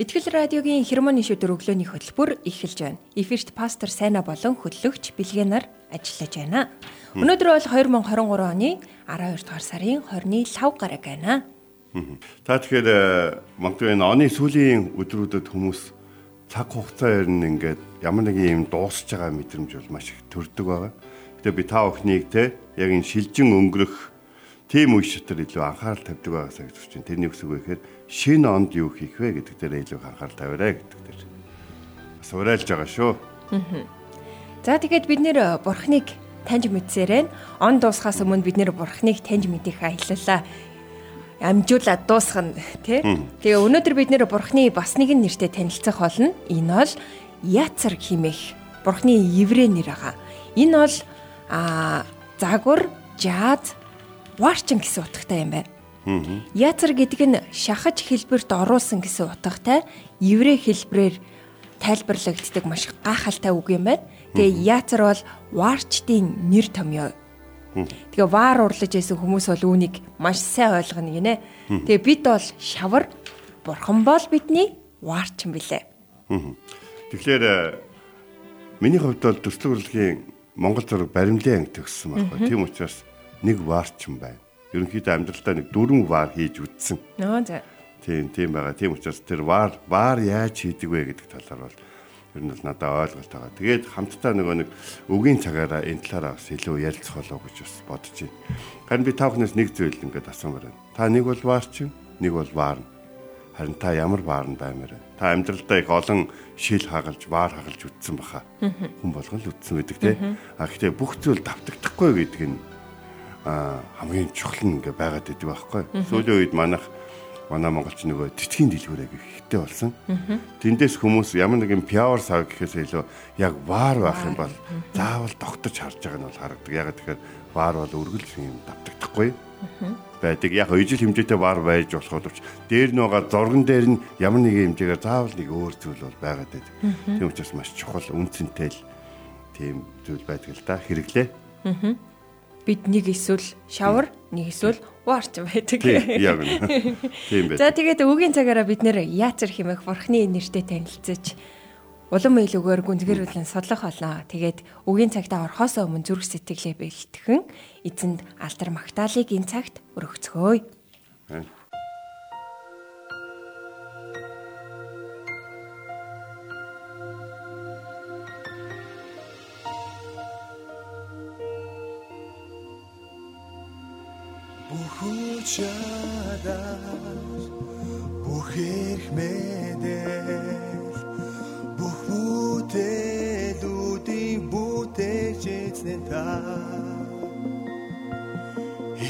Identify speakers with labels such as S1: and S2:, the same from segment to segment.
S1: Итгэл радиогийн хермоны шүдэр өглөөний хөтөлбөр эхэлж байна. Эфирт пастор Сайна болон хөтлөгч Билгэнаар ажиллаж байна. Өнөөдөр бол 2023 оны 12 дугаар сарын 20-ны 5 гараг байна.
S2: Та тэгэхээр э, магадгүй энэ оны сүүлийн өдрүүдэд хүмүүс цаг хугацаа ер нь ингээд ямар нэгэн юм дуусч байгаа мэдрэмж бол маш их төрдөг байгаа. Гэтэ би та бүхнийг те яг энэ шилжин өнгөрөх тийм шатар илүү анхаарал тавьдаг байгаасаа гэж хэлж байна. Тэрний үсэг вэ гэхээр шинэ онд юу хийх вэ гэдэг дээр илүү анхаарал тавиарай гэдэг дээр бас уриалж байгаа шүү.
S1: За тэгээд бид нэр бурхныг таньж мэдсээрэн он дуусахаас өмнө бид нэр бурхныг таньж мэдэх аяллаа амжуулаад дуусгана тий. Тэгээ өнөөдөр бид нэр бурхны бас нэгэн нэртэй танилцах болно. Энэ бол Яцар химэх бурхны еврей нэр байгаа. Энэ бол а загвар, жаад, варчин гэсэн утгатай юм байна. Яцар гэдэг нь шахаж хэлбэрт оруулсан гэсэн утгатай еврей хэлбрээр тайлбарлагддаг маш гайхалтай үг юм байна. Тэгээ яцар бол варчдын нэр томьёо. Тэгээ вар урлаж байсан хүмүүс бол үүнийг маш сайн ойлгоно гинэ. Тэгээ бид бол шавар бурхан бол бидний варчин билээ.
S2: Тэгэхээр э, миний хувьд бол төслөг урлагийн Монгол зураг баримлын анги төгссөн байхгүй. Тийм учраас нэг ваарчин байна. Ерөнхийдөө амьдралдаа нэг дөрвөн ваар хийж үтсэн.
S1: Нөө за.
S2: Тийм тийм байгаа. Тийм учраас тэр ваар ваар яаж хийдэг вэ гэдэг талаар бол ер нь бол надад ойлголт байгаа. Тэгээд хамтдаа нөгөө нэг өгийн цагаараа энэ талаараа бас илүү ярилцах болов гэж бас бодож байна. Харин би та бүхнээс нэг зүйл ингээд асуумаар байна. Та нэг бол ваарчин, нэг бол ваарна. Харин та ямар ваарн баймаар байна? Та амьдралдаа их олон шил хагалж, ваар хагалж үтсэн баха. Хүн болгон л үтсэн гэдэг тийм. А гэхдээ бүх зүйл давтагдахгүй гэдэг нь хамгийн чухал ингээ байгаад идэв байхгүй. Сүүлийн үед манайх манай монголч нөгөө тэтгийн дэлгүүрээ ихтэй болсон. Тэндээс хүмүүс ямар нэгэн пиавер сав гэхээс илүү яг ваар байх юм бол заавал тогтож харж байгаа нь бол харагдаг. Яг тэгэхээр ваар бол өргөл юм давтагдахгүй байдаг. Яг ижил хэмжээтэй ваар байж болох боловч дээр нь байгаа зурган дээр нь ямар нэгэн хэмжээгээр заавал нэг өөр зүйл бол байгаад байдаг. Тийм учраас маш чухал үнцэнтэй л тийм зүйл байдаг л да хэрэглээ. Аа
S1: бид нэг эсвэл шавар, нэг эсвэл варч байдаг.
S2: Яг нь. Тийм байх.
S1: За тэгээд өвгийн цагаараа бид нэр яацар химэх бурхны нэртэй танилцаж улам илүүгээр гүнзгэрүүлэн судлах болно. Тэгээд өвгийн цагтаа орхосоо өмнө зүрх сэтгэлээ бэлтгэн эзэнд алтар магтаалыг энэ цагт өргөцгөөе.
S3: Чадах. Бүх эрх мэдэл бүх бүтээлүүдийн бүтээж эзэн та.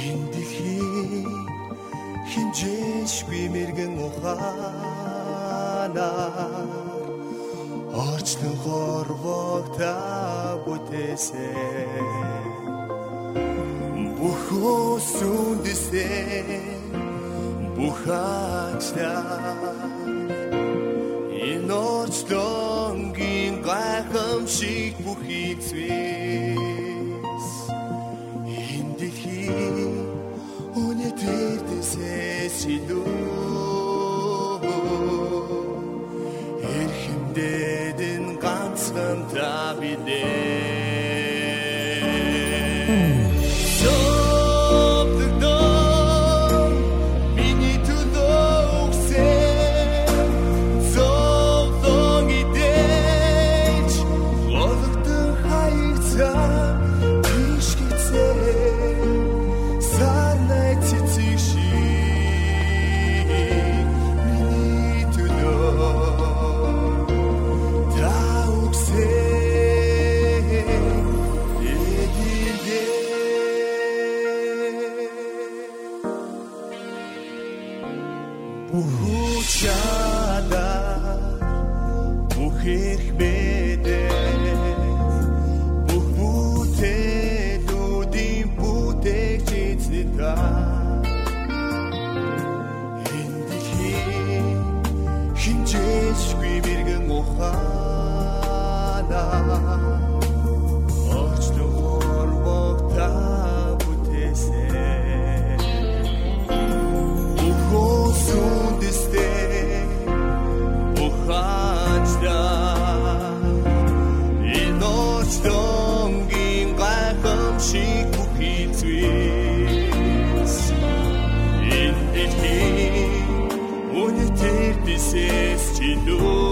S3: Энэ дэлхий хинжээшгүй мэрэгэн ухаанаар орчлон хорвог та бүтээсэн бүх өсүндэсэн бүх ачтаа энэ орчлонгийн гайхамшиг бүхий зэвс энэ дэлхий өнөдөртөөсөө сэлүү гайхамшиг бүхий зүйлс Энэ дэлхийн үнэтэр дэсэс чилүү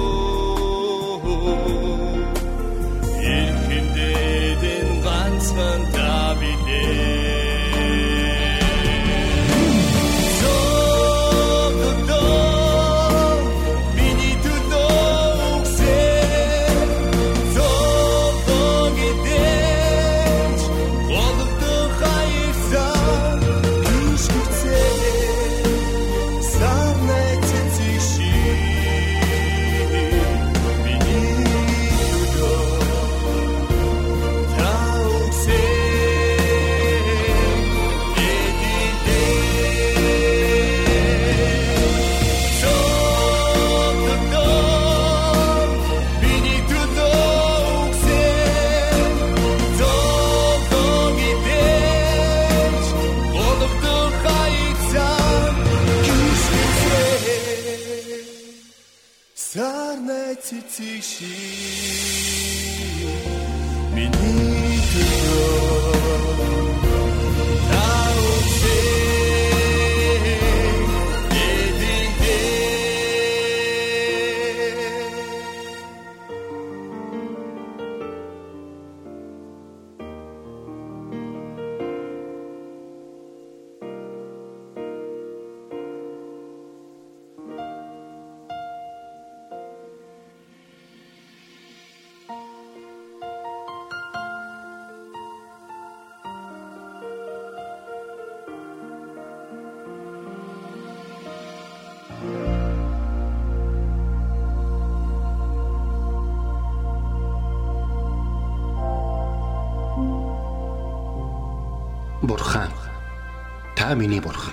S3: та миний
S4: бурхан.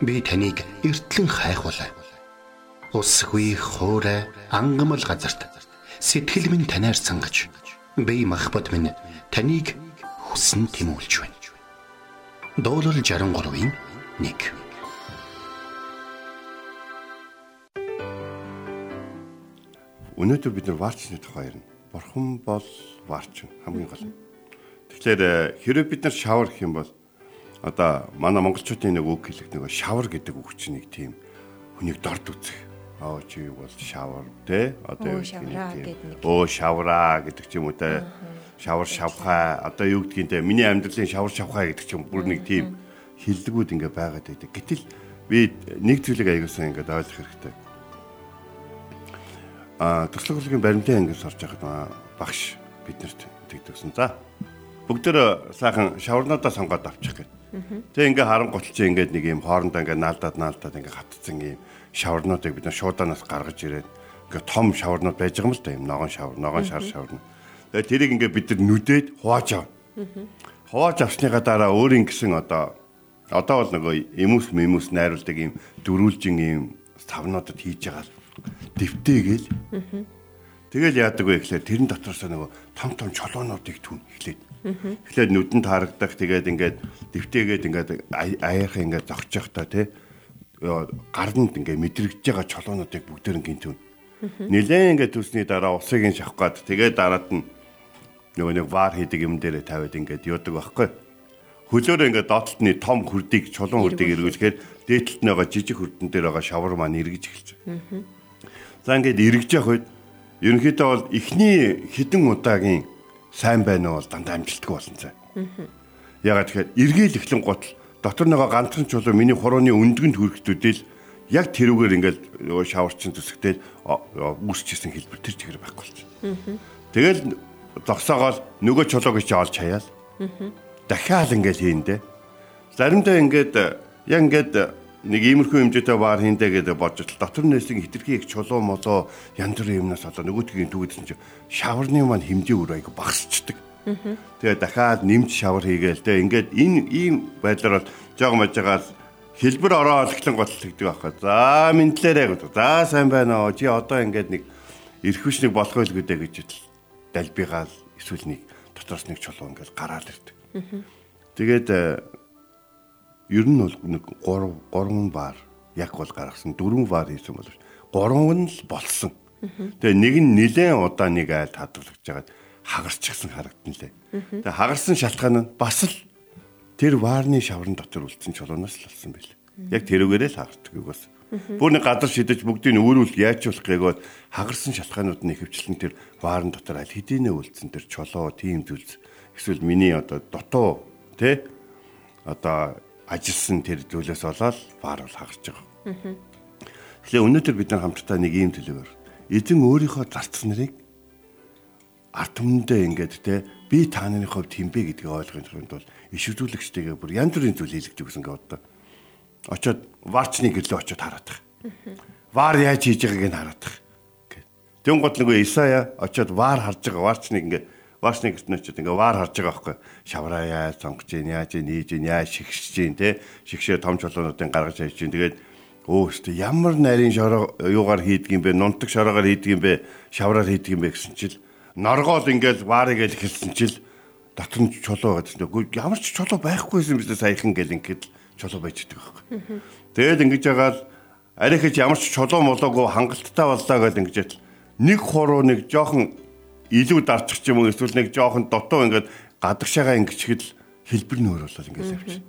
S4: Би таныг эртлэн хайхвалаа. Усгүй хоорой ангамл газарт сэтгэл минь танаар сангаж би махбат минь таныг хүсн тимүүлж байна. Дуурал 63-ийн 1
S2: Өнөөдөр бид нар ваарчны тухай ярина. Бурхан бол ваарчин хамгийн гол нь. Тэгэхээр э, хэрэв бид нар шавар гэх юм бол одоо манай монголчуудын нэг үг хэлэх нэг шавар гэдэг үг чинь нэг тийм хүнийг дорд үзэх. Аа чи бол шавар те одоо юу
S1: гэдэг нэг.
S2: Өө шавраа гэдэг ч юм уу те. Шавар шавхаа одоо юу гэдгийг те миний амьдралын шавар шавхаа гэдэг ч юм бүр нэг тийм хиллэгүүд ингээ байгаад байдаг. Гэтэл би нэг зүйлийг аягуулсан ингээд ойлгох хэрэгтэй. А төсөл хөтөлбөрийн баримтын ангид орж аа, багш биднэрт тэгдэгсэн. За бүгдөө сайхан шаварнуудаа сонгоод авчих гээд. Тэгээ ингээ харангуут чи ингээд нэг юм хоорондоо ингээ наалдаад наалдаад ингээ хатцсан юм шаварнуудыг бид нар шууданаас гаргаж ирээд ингээ том шаварнууд байж байгаа юм л да юм ногоон шавар, ногоон шар шаварна. Тэгээ тэрийг ингээ бид нар нүдээд хувааж авна. Хувааж авсныгаа дараа өөрийн гисэн одоо одоо бол нөгөө эмүүс мэмүүс найруулдаг юм дөрүүлжин юм тавнуудад хийж байгаа дэвтээгэл. Тэгэл яадаг вэ гэхлээр тэрэн дотроосоо нөгөө том том чолоонуудыг түн эхлээд. Тэгэхээр нүдэнд харагдах тэгээд ингээд дэвтээгээд ингээд аяарх ингээд зогсож та тий гарнд ингээд мэдрэгдэж байгаа чолоонуудыг бүгдээр ингээд түн. Нилээн ингээд төсний дараа усыг нь шавах гад тэгээд дараад нь нөгөө нэг вар хийдэг юм дээр тавиад ингээд юудаг байхгүй. Хөлөөрөө ингээд доотлолтны том хүрдийг чулуун хүрдийг эргүүлэхээр дээдлэлт нь байгаа жижиг хүрдэн дээр байгаа шавар маань эргэж эхэлж байгаа. За ингээд эргэж явах үед ерөнхийдөө бол эхний хідэн удаагийн сайн байна уу бол дандаа амжилтгүй болсон цай. Ягаад тэгэхээр эргээл эхлэн гутал дотор нөгөө ганцхан чулуу миний хурууны өндгөнд хүрэхтүүдэл яг тэрүүгээр ингээд нөгөө шаварчин төсөгтэй үүсчихсэн хэлбэр тэр чигээр байхгүй болчих. Тэгэл зогсоогоол нөгөө чулууг чи олж хаяал. Дахиад ингээд хийндэ. Заримдаа ингээд яг ингээд нэг иймэрхүү хэмжээтэй вар хийндэ гэдэг бодож л дотор нэсийн хитрхи их чулуу молоо янз бүрийн юмнаас болоо нөгөөдгийн түүгдсэн чинь шаварны маань хэмжээ өөр айгу багасчдаг. Тэгээ дахиад нэмж шавар хийгээл те ингээд энэ ийм байдлаар бол жог можгаал хэлбэр ороо олглон готлогддог байхгүй. За мэдлээрээ гэдэг. За сайн байна оо. Чи одоо ингээд нэг эрхвч нэг болох байл гэдэг гэж далбигаал эсвэл нэг дотроос нэг чулуу ингээд гараал ирдэг. Тэгээд э, ер нь бол нэг 3 3 баар яг бол гаргасан 4 баар хийсэн боловч 3 нь л болсон. Тэгээ нэг нь нилээн удаа нэг айл хадгалж жагаад хагарчихсан харагдана лээ. Тэгээ хагарсан шалтгаан нь бас л тэр ваарны шаврын дотор үлдсэн чулуунаас л болсон байл. Яг тэрүүгээрээ л хагардаг бас. Бүр нэг гадар шидэж бүгдийг өөрүүл яаж болох гээгөө хагарсан шалтгаанууд нь ихэвчлэн тэр ваарн дотор аль хэдийнэ үлдсэн тэр чулуу тийм зүйлс эсвэл миний одоо дутуу тэ одоо ажилсан тэр зүйлээс болоод ваар бол хагарч байгаа. Тэгэхээр өнөөдөр бид нар хамтдаа нэг ийм төлөвөр эзэн өөрийнхөө зарц нарыг арт түмэндээ ингээд те би та нарын хувьд хинбэ гэдгийг ойлгохын тулд бол иш үзүүлэгчтэйгээ бүр янз бүрийн зүйл хийлгэж өгсөн гэдэг одоо. Очоод варчны гэрлөө очоод хараад тах. Вар яаж хийж байгааг нь хараад тах. Тэн гот нөгөө Исая очоод вар харж байгаа варчныг ингээд варчны гэртнээ очоод ингээд вар харж байгаа байхгүй. Шавраа яаж сонгож гин яаж нээж гин яаж шигшж гин те шигшээ том чулуунуудын гаргаж хайж гин тэгээд өө өстө ямар нарийн шороо юугаар хийдэг юм бэ? Нунтаг шороогоор хийдэг юм бэ? Шавраар хийдэг юм бэ? гэсэн чил. Норгоол ингээл ваарыг л хэлсэн чил. Дотор нь чулуу гэдэг чинь үгүй ямар ч чулуу байхгүйсэн биз саяхан гэл ингээд чулуу байж байгаа байхгүй. Тэгээд ингэж ягаал их ямар ч чулуу молоогүй хангалттай боллоо гэж ингэж нэг хуруу нэг жоохон илүү дарчих ч юм уу эсвэл нэг жоохон дотоо ингээд гадагшаага ингэчгэд хэлбэр нөр болол ингээд явчих.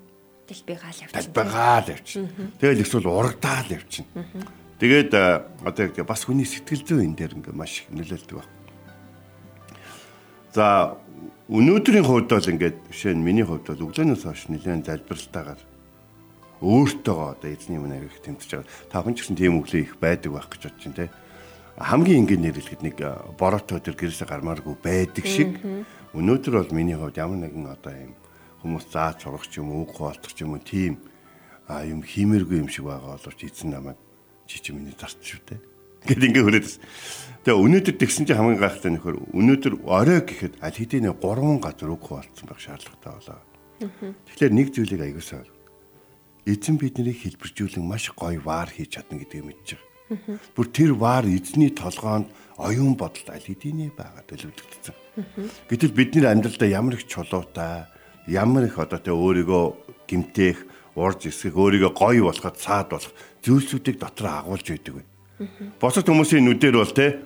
S1: Дэлбэгаал явчих.
S2: Дэлбэгаал явчих. Тэгэл эсвэл урагдаал явчих. Тэгээд одоо яг бас хүний сэтгэл зүйн энэ дээр ингээд маш их нөлөөлдөг байна. За өнөөдрийн хувьд бол ингээд жишээ нь миний хувьд бол өглөөнөөс хойш нэлээд залбиралтайгаар өөртөөгөө одоо эзний өмнө арих тэмцэж байгаа. Та хүн ч гэсэн тийм өглөө их байдаг байх гэж бодож байна те. Хамгийн ингээд нэрлэхэд нэг бороотой өдөр гэрээсээ гармааргүй байдаг шиг өнөөдөр бол миний хувьд ямар нэгэн одоо юм хүмүүс зааж сурах ч юм уу үг хоолцох ч юм уу тийм юм хиймэргүй юм шиг байгаа боловч эзэн намайг чи чи миний зарч шүү те гэд ингээ хүрээд. Тэгээ өнөөдөр тэгсэн чинь хамгийн гайхалтай нөхөр өнөөдөр орой гэхэд аль хэдийн 3 газар үг болцсон байх шаардлагатай болоо. Тэгэхээр нэг зүйлийг аягуулсаа. Эзэн биднийг хэлбэржүүлэн маш гоё ваар хийж чадна гэдгийг байгаа. Бүр тэр ваар эзний толгоонд оюун бодолд аль хэдийн байгаад төлөвлөгдсөн. Гэтэл бидний амьдралдаа ямар их чулуутай, ямар их одоо тэ өөрийгөө гимтэх, урж эсэх, өөрийгөө гоё болоход цаад болох зүйлсүүдийг дотор агуулж байдаг байна. Босод хүмүүсийн нүдээр бол те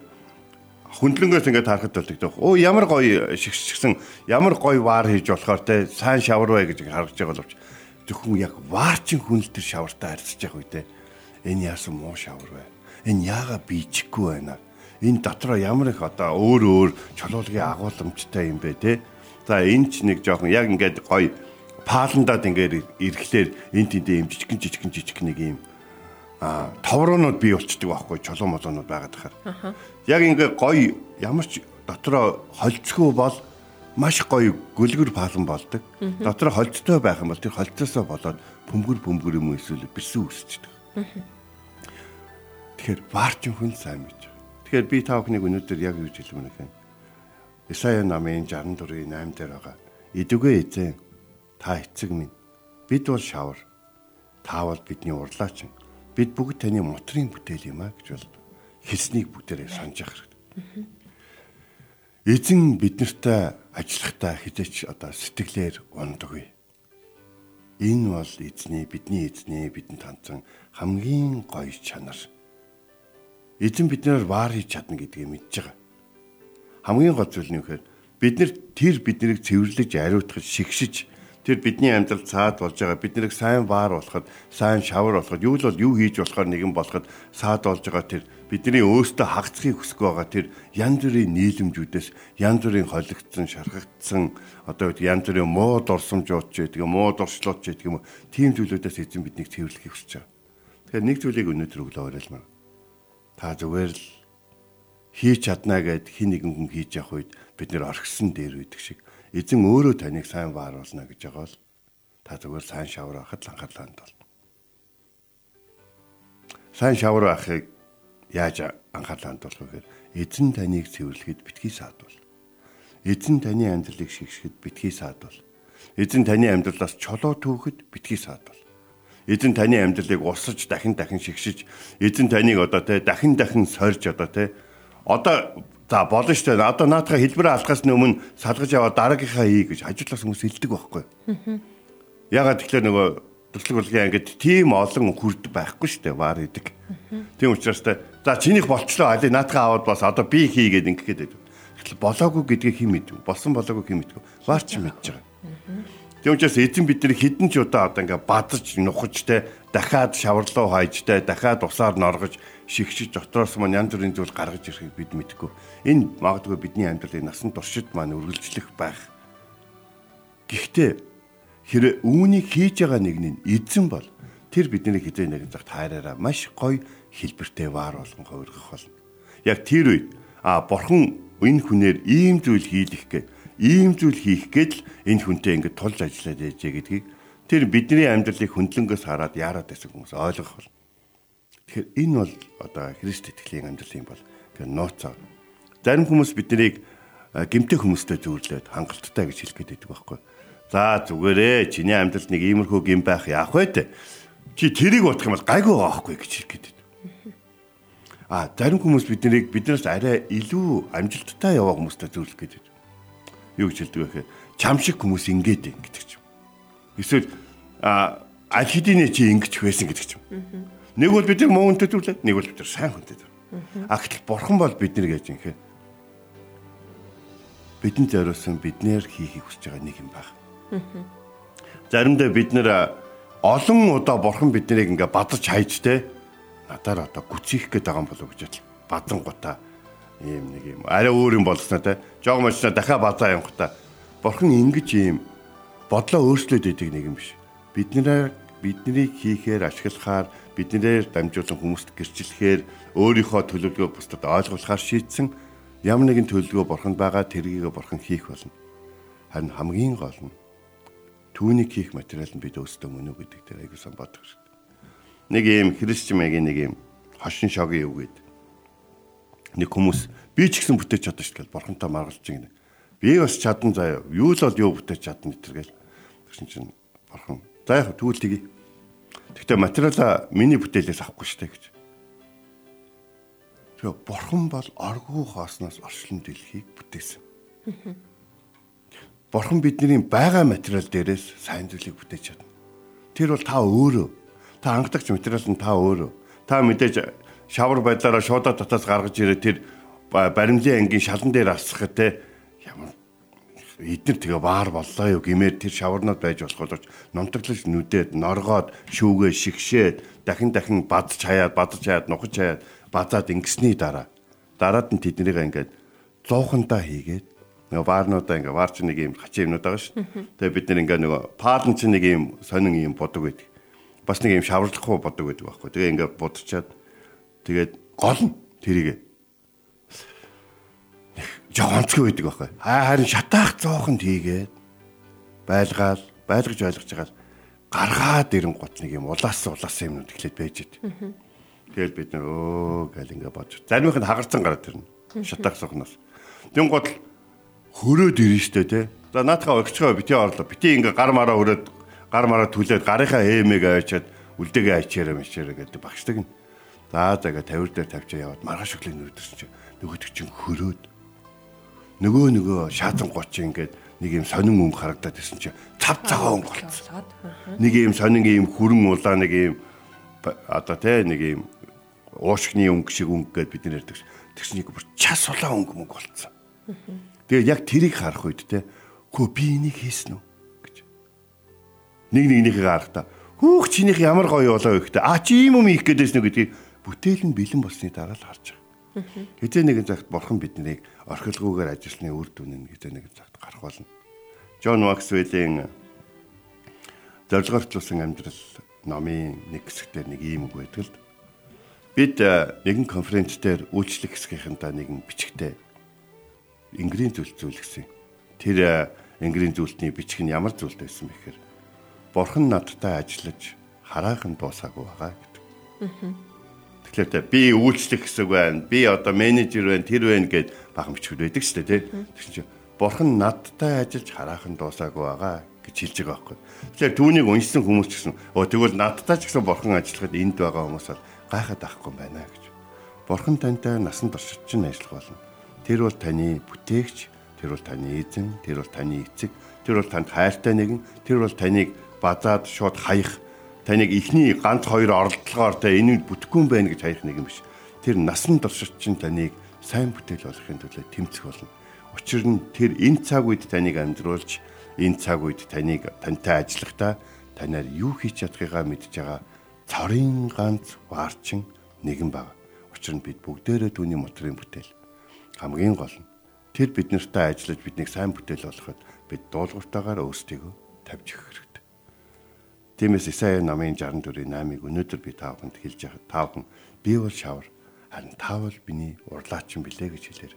S2: хүндлэнгээс ингээд харахад бол тэгдэг. Оо ямар гоё шигшгсэн ямар гоё ваар хийж болохоор те сайн шавар бай гэж харагдаж байгаа боловч зөвхөн яг ваарчин хүнл төр шавартай харьцаж явах үедээ энэ яасан муу шавар бай. Энэ яага биичихгүй байна. Энэ дотроо ямар их одоо өөр өөр чулуулгын агуулмжтай юм бэ те. За энэ ч нэг жоохон яг ингээд гоё пааландад ингээд ирэхлээр энэ тэндээ юм жижигэн жижигэн жижиг нэг юм а товроонууд бий болчдөг байхгүй чулуу молоонууд байгаад тахаар. Яг ингээ гоё ямар ч дотроо холцгүй бол маш гоё гүлгэр палан болдог. Дотроо холцтой байх юм бол тэр холцоосоо болоод бөмбөр бөмбөр юм эсвэл бэрсэн үсчдэг. Тэгэхээр варчин хүн сайн мэдж байгаа. Тэгэхээр би та бүхнийг өнөөдөр яг юу хэлмээр байна. Исая намын 64-ийн 8 дээр байгаа. Идүгэ эзэн та эцэг минь бид бол шавар. Та бол бидний урлаач бид бүгд таны мотрын бүтээл юм а гэж бол хэлснийг бүгдээрээ санаж хэрэгтэй. Эзэн биднэртэй ажиллахдаа хизээч одоо сэтгэлээр ундаггүй. Энэ бол эзний бидний эзний бидэнд хандсан хамгийн гоё чанар. Эзэн биднээр ваар хийж чадна гэдгийг мэдж байгаа. Хамгийн гол зүйл нь юу гэхээр бид нар тэр биднийг цэвэрлэж ариутгаж шигшиж тэр бидний амьдрал цаад болж байгаа бид нарыг сайн баар болоход сайн шавар болоход юу л бол юу хийж болохоор нэгэн болоход цаад болж байгаа тэр бидний өөртөө хагцхийг хүсэх байгаа тэр янз бүрийн нийлэмжүүдээс янз бүрийн холигдсон шархагдсан одоо янз бүрийн муу дурсамжууд ч гэдэг муу дуршлууд ч гэдэг юм тийм зүйлүүдээс эзэн биднийг цэвэрлэхийг хүсэж байгаа. Тэгэхээр нэг зүйлийг өнөөдөр өглөө уриалмаа. Та зүгээр л хийж чадна гэд хин нэгэн хүн хийж явах үед бид нэр орхисон дээр үйдэг шиг эзэн өөрөө таныг сайн бааруулна гэж байгаа бол та зүгээр сайн шавар авахд анхаарлаа хандуул. сайн шавар байхыг яаж анхаарлаа хандуулах вэ гэхээр эзэн таныг цэвэрлэхэд битгий саадвал. Эзэн таны амьдралыг шигшгэхэд битгий саадвал. Эзэн таны амьдралаас чулуу түүхэд битгий саадвал. Эзэн таны амьдралыг усаж дахин дахин шигшиж эзэн таныг одоо те дахин дахин сорж одоо те одоо за болно шүү дээ. Одоо наатаха хэлбэрээ алхахаас өмнө салгаж аваад дараагийнхаа хий гэж хажуудлаас хүмүүс хэлдэг байхгүй. Ягаад тэгэхээр нөгөө төслөг урлагийн ангид тийм олон хүрд байхгүй шүү дээ. Вар идэг. Тийм учраас та за чинийх болчлоо али наатаха аваад бас одоо би хийгээд ингэхэд байдаг. Тэгэхээр болоогүй гэдгийг хэн мэдв? Болсон болоогүй хэн мэдв? Вар ч мэдж байгаа. Тийм учраас эзэн бидний хідэн ч удаа одоо ингээ бадаж нухаж те дахиад шаварлуу хайж те дахиад усаар норгож шигшиж дотроос маань янз бүрийн зүйл гаргаж ирэхийг бид мэдгүй. Энэ магадгүй бидний амьдралын насан туршид маань үргэлжлэх байх. Гэхдээ хэрэг үүнийг хийж байгаа нэг нь эзэн бол тэр бидний хизээ нэгэн цагт хайраараа маш гоё хэлбэртэй ваар болгон хувиргах болно. Яг тэр үед а бурхан энэ хүнээр ийм зүйл хийлэх гэ ийм зүйл хийх л энэ хүнтэй ингэ тулж ажиллаад яжээ гэдгийг тэр бидний амьдралыг хөндлөнгөөс хараад яарад байсан хүмүүс ойлгох бол. Тэгэхээр энэ бол одоо Христ итгэлийн амьдралын бол тэр нууцаа. Зарим хүмүүс биднийг гимтэй хүмүүстэй зөөрлөөд хангалттай гэж хэлэх гээд байдаг байхгүй. За зүгээрээ чиний амьдралд нэг иймэрхүү гим байх яах вэ. Чи тэрийг бодох юм бол гайгүй байхгүй гэж хэлэх гээд байдаг. А зарим хүмүүс биднийг биднээс арай илүү амжилттай яваа хүмүүстэй зөөрлөх гээд байдаг юу гэж хэлдэг вэ гэхээр чам шиг хүмүүс ингээд ин гэдэг ч юм. Эсвэл аль хэдийн чи ингэж байсан гэдэг юм. Нэг бол бид нар муу хүнтэй төрлөө, нэг бол бид нар сайн хүнтэй төрлөө. А гэтэл бурхан бол бид нар гэж инхэ бидэнд зориулсан биднэр хийхийг хүсэж байгаа нэг юм баг. Заримдаа бид нэр олон удаа бурхан биднийг ингээ бадаж хайж те надаар одоо гүцих гээд байгаа юм болов гэж бадан гутаа ийм нэг юм арай өөр юм болсноо те жог мочноо дахиад базаа явахта бурхан ингэж ийм бодлоо өөрчлөөд идэг нэг юм биш биднээр биднийг хийхээр ашиглахаар биднээр дамжуулан хүмүүст гэрчлэхээр өөрийнхөө төлөвлөгөө бусдад ойлгуулахаар шийдсэн ямар нэгэн төлөвлөгөө бурханд байгаа тэргийг бурхан хийх болно харин хамгийн гол нь түүнийг хийх материал нь бид өөрсдөө мөн үү гэдэг дээр аягүй сан бодох хэрэгтэй нэг ийм христчмэгийн нэг ийм хошин шогийн үг гэдэг нэг хүмүүс би ч гэсэн бүтээж чадна шүү дээ бурхантай маргалж гинэ. Би бас чадна заяа. Юу л бол юу бүтээж чадна гэтэргээл. Тэгсэн чинь бурхан. За яг тэгвэл тгий. Гэхдээ материалаа миний бүтээлээс авахгүй дээ гэж. Тэгээ бурхан бол оргуу хоосноос оршлон дэлхийг бүтээсэн. Бурхан бидний байгаа материал дээрээс сайн зүйлийг бүтээж чадна. Тэр бол та өөрөө. Та хангадагч материал нь та өөрөө. Та мэдээж шавар байдлаараа шуудаа татаас гаргаж ирээ тэр баримлын ангийн шалан дээр те ямар эднэр тэгээ баар боллоо юу гэмээр тэр шаварнууд байж болох болж номтоглож нүдээд норгоод шүүгээ шигшээд дахин дахин бадж хаяад бадж хаяад нухаж хаяад базаад ингэсний дараа дараад нь тэднийг ингээд зуухандаа хийгээд нөгөө баарнуудаа ингээ баар чи нэг юм хачин юмнууд байгаа шүү. Тэгээ бид нэр ингээ нөгөө паалн чи нэг юм сонин юм бодог байдаг. Бас нэг юм шаварлахгүй бодог байдаг байхгүй. Тэгээ ингээ будчаад Тэгээд гол нь тэрийг жогонцгүй байдаг байхгүй. Харин шатаах зоохонд хийгээд байлгаал, байлгаж байлгаж байгаа гаргаад ирэн гот нэг юм улаас улаас юмнууд эхлээд байж идэв. Тэгэл бид нар өө гэл ингээ бодож. Заримх нь хагарцсан гараад ирнэ. Шатаах зоохноос. Тэн гот хөрөөд ирнэ штэ тий. За наатахаа өгчгөө бити орлоо. Бити ингээ гар мараа хөрөөд гар мараа түлээд гарынхаа ээмэг авчиад үлдэгээ ачаараа мчаараа гэдэг багшдаг нь За заага тавир дээр тавьчаа яваад маргааш өглөө нүүдэрч чи нөгөөдөг чинь хөрөөд нөгөө нөгөө шаазан гоч ингээд нэг юм сонин өнгө харагдаад байсан чи цав цагаан өнгө болцсон. Нэг юм сонин юм хүрэн улаа нэг юм одоо тэ нэг юм уушгины өнгө шиг өнгө гэд бид нэр ярьдаг. Тэгс нэг бүр час улаан өнгө мөнгө болцсон. Тэгээд яг тэрийг харах үед те хөө би энийг хийсэн үү гэж. Нэг нэгнийхээ харахтаа хүүх чинийх ямар гоё болоо гэхдээ а чи ийм юм хийх гээдээс нү гэдгийг бүтээл нь бэлэн болсны дараа л харж байгаа. Хэзээ нэгэн цагт бурхан биднийг орхилгүйгээр ажилласны үр дүн нь хэзээ нэгэн цагт гарах болно. Джон Максвеллийн зорилгоочлуулсан амьдрал номын нэг хэсгээр нэг ийм үг байдаг л бид нэгэн конференц дээр үйлчлэх хэсгийнхэнтэй нэгэн бичгтээ ингрийн зүйл зүйлгсэн. Тэр ингрийн зүйлтний бичиг нь ямар зүйлтэй байсан бэ гэхээр бурхан надтай ажиллаж хараахан дуусаагүй байгаа гэдэг. Тэгэхээр тэ би үйлчлэх хэсэг байна. Би одоо менежер байна, тэр байна гэд бахан бичгүүд байдаг шүү дээ, тийм. Тэгсэн чинь бурхан надтай ажиллаж хараахан дуусаагүй байгаа гэж хэлж байгаа байхгүй. Тэгэхээр түүнийг уншсан хүмүүс ч гэсэн өө тэгвэл надтай ч гэсэн бурхан ажиллахад энд байгаа хүмүүс бол гайхаад авахгүй байна гэж. Бурхан тантай насан туршид чинь ажиллах болно. Тэр бол таны бүтээгч, тэр бол таны эзэн, тэр бол таны эцэг, тэр бол танд хайртай нэгэн, тэр бол таныг базаад шууд хаях, таныг ихний ганц хоёр оролдлогоор та энийг бүтэхгүй байна гэж хаях нэг юм биш. Тэр насан туршид чинь таныг сайн бүтээл болохын төлөө тэмцэх болно. Учир нь тэр энэ цаг үед таныг амьдруулж энэ цаг үед таныг тантай ажиллахдаа танаар юу хийж чадахыгаа мэдж байгаа цорын ганц ваарчин нэгэн баг. Учир нь бид бүгдээрээ түүний мотрын бүтээл. Хамгийн гол нь тэр бид нартай ажиллаж биднийг сайн бүтээл болгоход бид дуулууртаагаар өөрсдийгөө тавьж өгөх. Тиймээс Исая намын 64-ийн 8-ыг өнөөдөр би таавханд хэлж яхад таавхан би бол шавар харин таавал биний урлаачин билээ гэж хэлээр.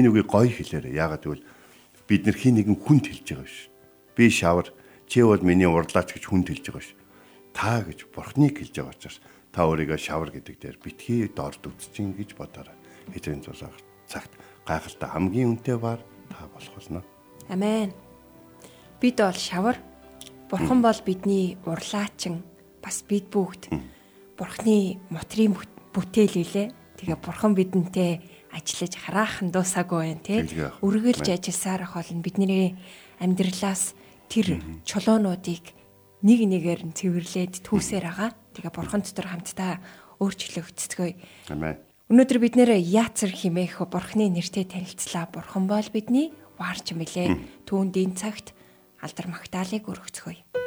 S2: Энэ үгийг гоё хэлээр. Яагаад гэвэл бид нар хин нэгэн хүнд хэлж байгаа биш. Би шавар чи бол миний урлаач гэж хүнд хэлж байгаа ш. Та гэж бурхныг хэлж байгаа учраас та өөрийгөө шавар гэдэг дээр битгий дорд үзчин гэж бодоорой. Хэзээ зулах цагт гайхалтай хамгийн үнэтэй баар та болох болно.
S1: Амен. Бид бол шавар. Бурхан бол бидний урлаачин. Бас бид бүгд Бурханы мотрийн бүтээл үлээ. Тэгээ бурхан бидэнтэй ажиллаж хараахан дуусаагүй байна тий. Үргэлж ажилласаар ах болно. Бидний амьдралаас тэр чулуунуудыг нэг нэгээр нь цэвэрлээд түүсээр байгаа. Тэгээ бурхан дотор хамтдаа өөрчлөгдцгөөе.
S2: Амен.
S1: Өнөөдөр бид нэр яацэр химээх бурхны нэртэй танилцлаа. Бурхан бол бидний ваарч мэлээ. Түүнд энэ цагт алдар магтаалыг өргөцгөөе.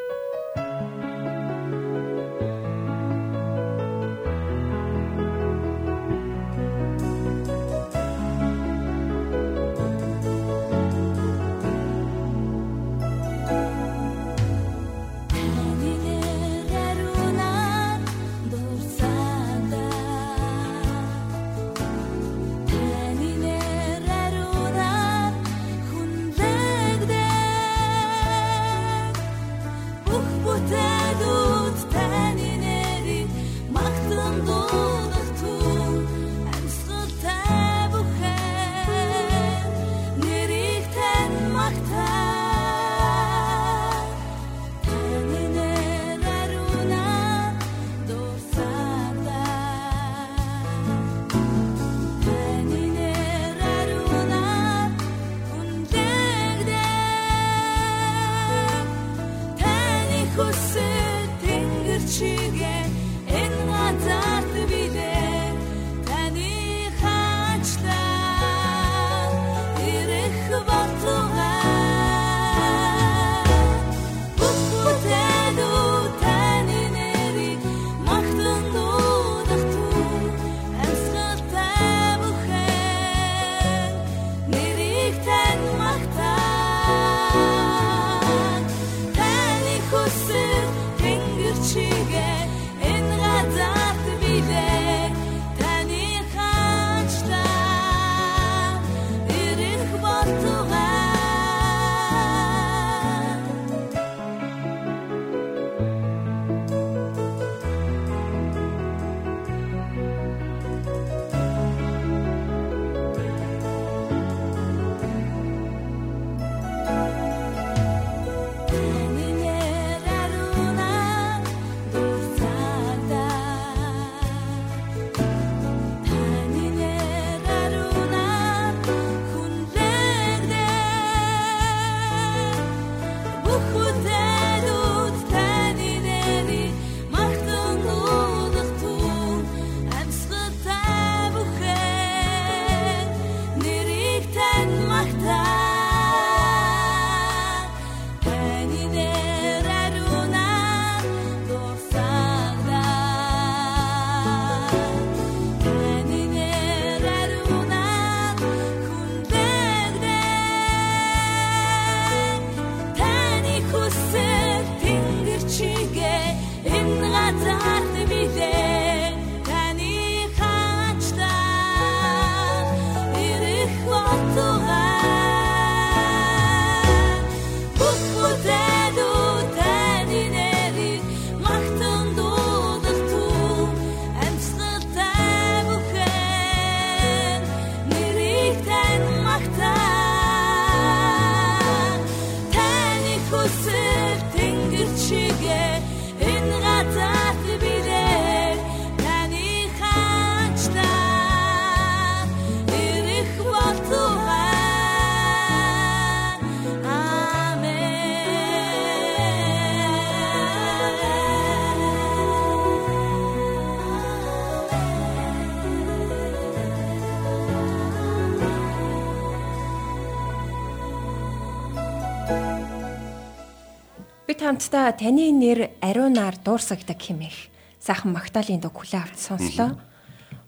S1: Хамтдаа таны нэр ариунаар дуурсагдаг хэмээх сайхан Магдалины дог хүлээ авч сонслоо.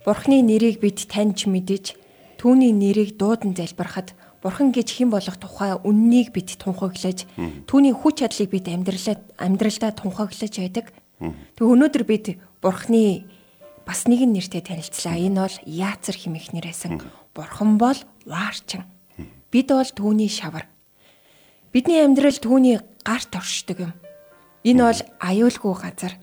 S1: Бурхны нэрийг бид таньж мэдэж түүний нэрийг дуудан залбирахад Бурхан гэж хэн болох тухай үннийг бид тунхаглаж түүний хүч чадлыг бид амьдралаа амьдралдаа тунхаглаж байдаг. Тэг өнөөдөр бид Бурхны бас нэгэн нэртэй танилцлаа. Энэ бол Яацар хэмээх нэрээсэн. Бурхан бол ваарчин. Бид бол түүний шавар. Бидний амьдрал түүний гарт оршдог юм. Энэ бол аюулгүй газар.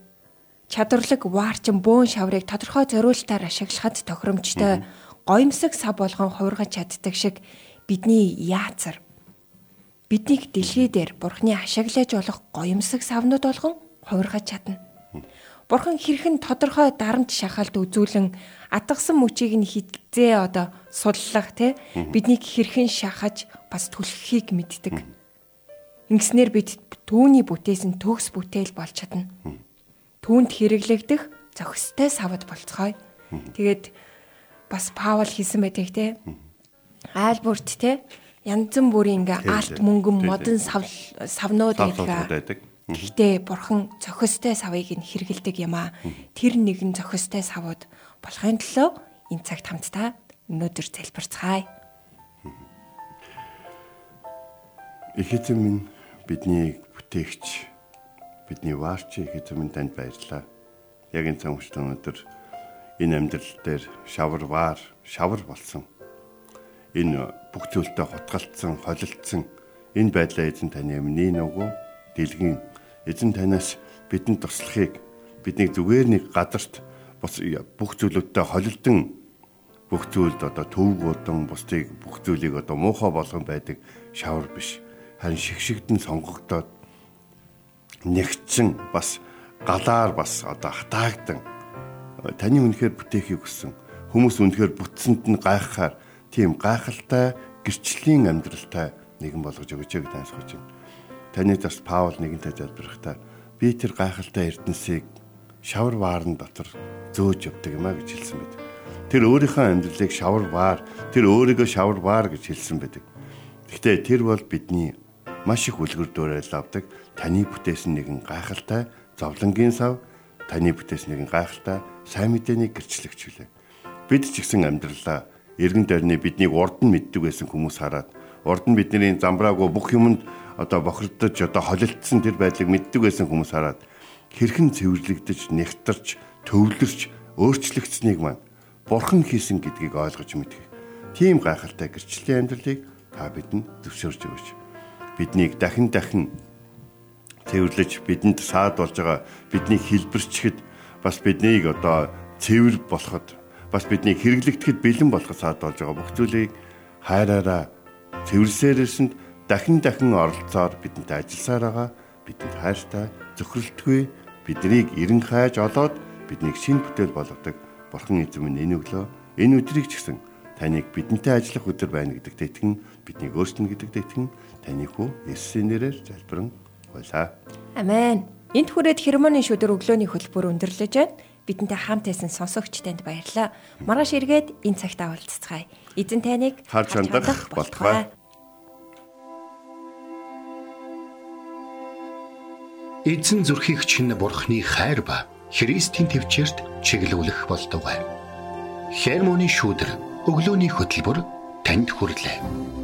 S1: Чадварлаг ваарчин бөөн шаврыг тодорхой зориултаар ашиглахад тохиромжтой гоёмсог сав болгон хувиргаж чаддаг шиг бидний яацар биднийг дэлхий дээр бурхны ашиглаж болох гоёмсог савнууд болгон хувиргаж чадна. Бурхан хэрхэн тодорхой дарамт шахалт үзүүлэн атгсан мөчийг нь хизээ одоо суллах те биднийг хэрхэн шахаж бас түлхэхийг мэддэг. Ингэснээр бид түүний бүтээсэн төгс бүтээл болж чадна. Түүнд хэрэглэгдэх зохистой савд болцгоё. Тэгээд бас Паул хийсэн байдаг те. Айлбурт те. Янзэн бүрийн ингээ алт мөнгөн модон сав савнууд байдаг. Гэхдээ бурхан зохистой савыг нь хэрэгэлдэг юм аа. Тэр нэгэн зохистой савууд болохын төлөө энэ цагт хамтдаа өнөөдөр залбирцгаая.
S2: Ихэзэн минь бидний бүтээгч бидний ваарч ихэзэн минь танд баярлалаа. Яг энэ цаг үед өнөөдөр энэ амьдрал дээр шавар ваар шавар болсон энэ бүх зүйлтэй хотголцсон, холилдсон энэ байдлаа эзэн таны өмнө нөгөө дэлгэн эзэн танаас бидэнд туслахыг бидний зүгээр нэг газарт бус бүх зүйлүүдтэй холилдсон бүх зүйлд одоо төвгүүдэн бусдыг бүх зүйлийг одоо муухай болгон байдаг шавар биш харин шигшигдэн сонгогдоод нэгцэн бас галаар бас одоо хатаагдан таны үнэхээр бүтээхийг хүссэн хүмүүс үнэхээр бүтсэнд нь гайхахаар тийм гайхалтай гэрчлийн амьдралтай нэгэн болгож өгөөч гэж ансгаж байна. Таны бас Паул нэгэнтэй залбирахтаа би тэр гайхалтай эрдэнсийг шавар ваарн дотор зөөж явдаг юм а гэж хэлсэн байдаг. Тэр өөрийнхөө амьдралыг шавар ваар, тэр өөрийгөө шавар ваар гэж хэлсэн байдаг. Гэхдээ тэр бол бидний маш их үлгэр дуурайл авдаг таны бүтээсэн нэгэн гайхалтай зовлонгийн сав, таны бүтээсэн нэгэн гайхалтай сайн мэдээний гэрчлэгч үлээ. Бид ч гэсэн амьдралаа эргэн тойрны биднийг урд нь мэддэг байсан хүмүүс хараад урд нь бидний замбраагүй бүх юмд одоо бохирдож одоо холилдсон тэр байдлыг мэддэг байсан хүмүүс хараад хэрхэн цэвэрлэгдэж, нэгтарч, төвлөрч, өөрчлөгдсөнийг маань бурхан хийсэн гэдгийг ойлгож мэдэх. Тийм гайхалтай гэрчлэлийн амьдралыг та бидэнд зөвшөөрж өгөөч. Биднийг дахин дахин цэвэрлэж бидэнд саад болж байгаа бидний хэлбэрчгэд бас биднийг одоо цэвэр болоход бас бидний хэрэглэгдэхэд бэлэн болох саад болж байгаа бүх зүйлийг хайраараа цэвэрсээрээсэнд дахин дахин оролцоор бидэнтэй ажилласаар байгаа бидэнд хайртай зөвхөрлөлтгүй биднийг эрен хайж олоод биднийг шин бүтээл болгодог бурхан эзэм нь энэ өглөө энэ өдрийг ч гэсэн таныг бидэнтэй ажиллах өдөр байна гэдэгт итгэн биднийг өөрчнө гэдэгт итгэн таны хүү Есүсийн нэрээр залбирэн гуйлаа.
S1: Амен. Энт хүрээд хермоны шүдэр өглөөний хөтөлбөр өндөрлөж байна бидэнтэй хамт байсан сонсогч танд баярлалаа. Маргааш эргээд энэ цагт уулзцгаая. Эзэн таныг
S2: харж хандах болтугай.
S4: Эзэн зүрхийг чинь бурхны хайр ба Христийн төвчөрт чиглүүлэх болтугай. Хермоны шүүдэр өглөөний хөтөлбөр танд хүрэлээ.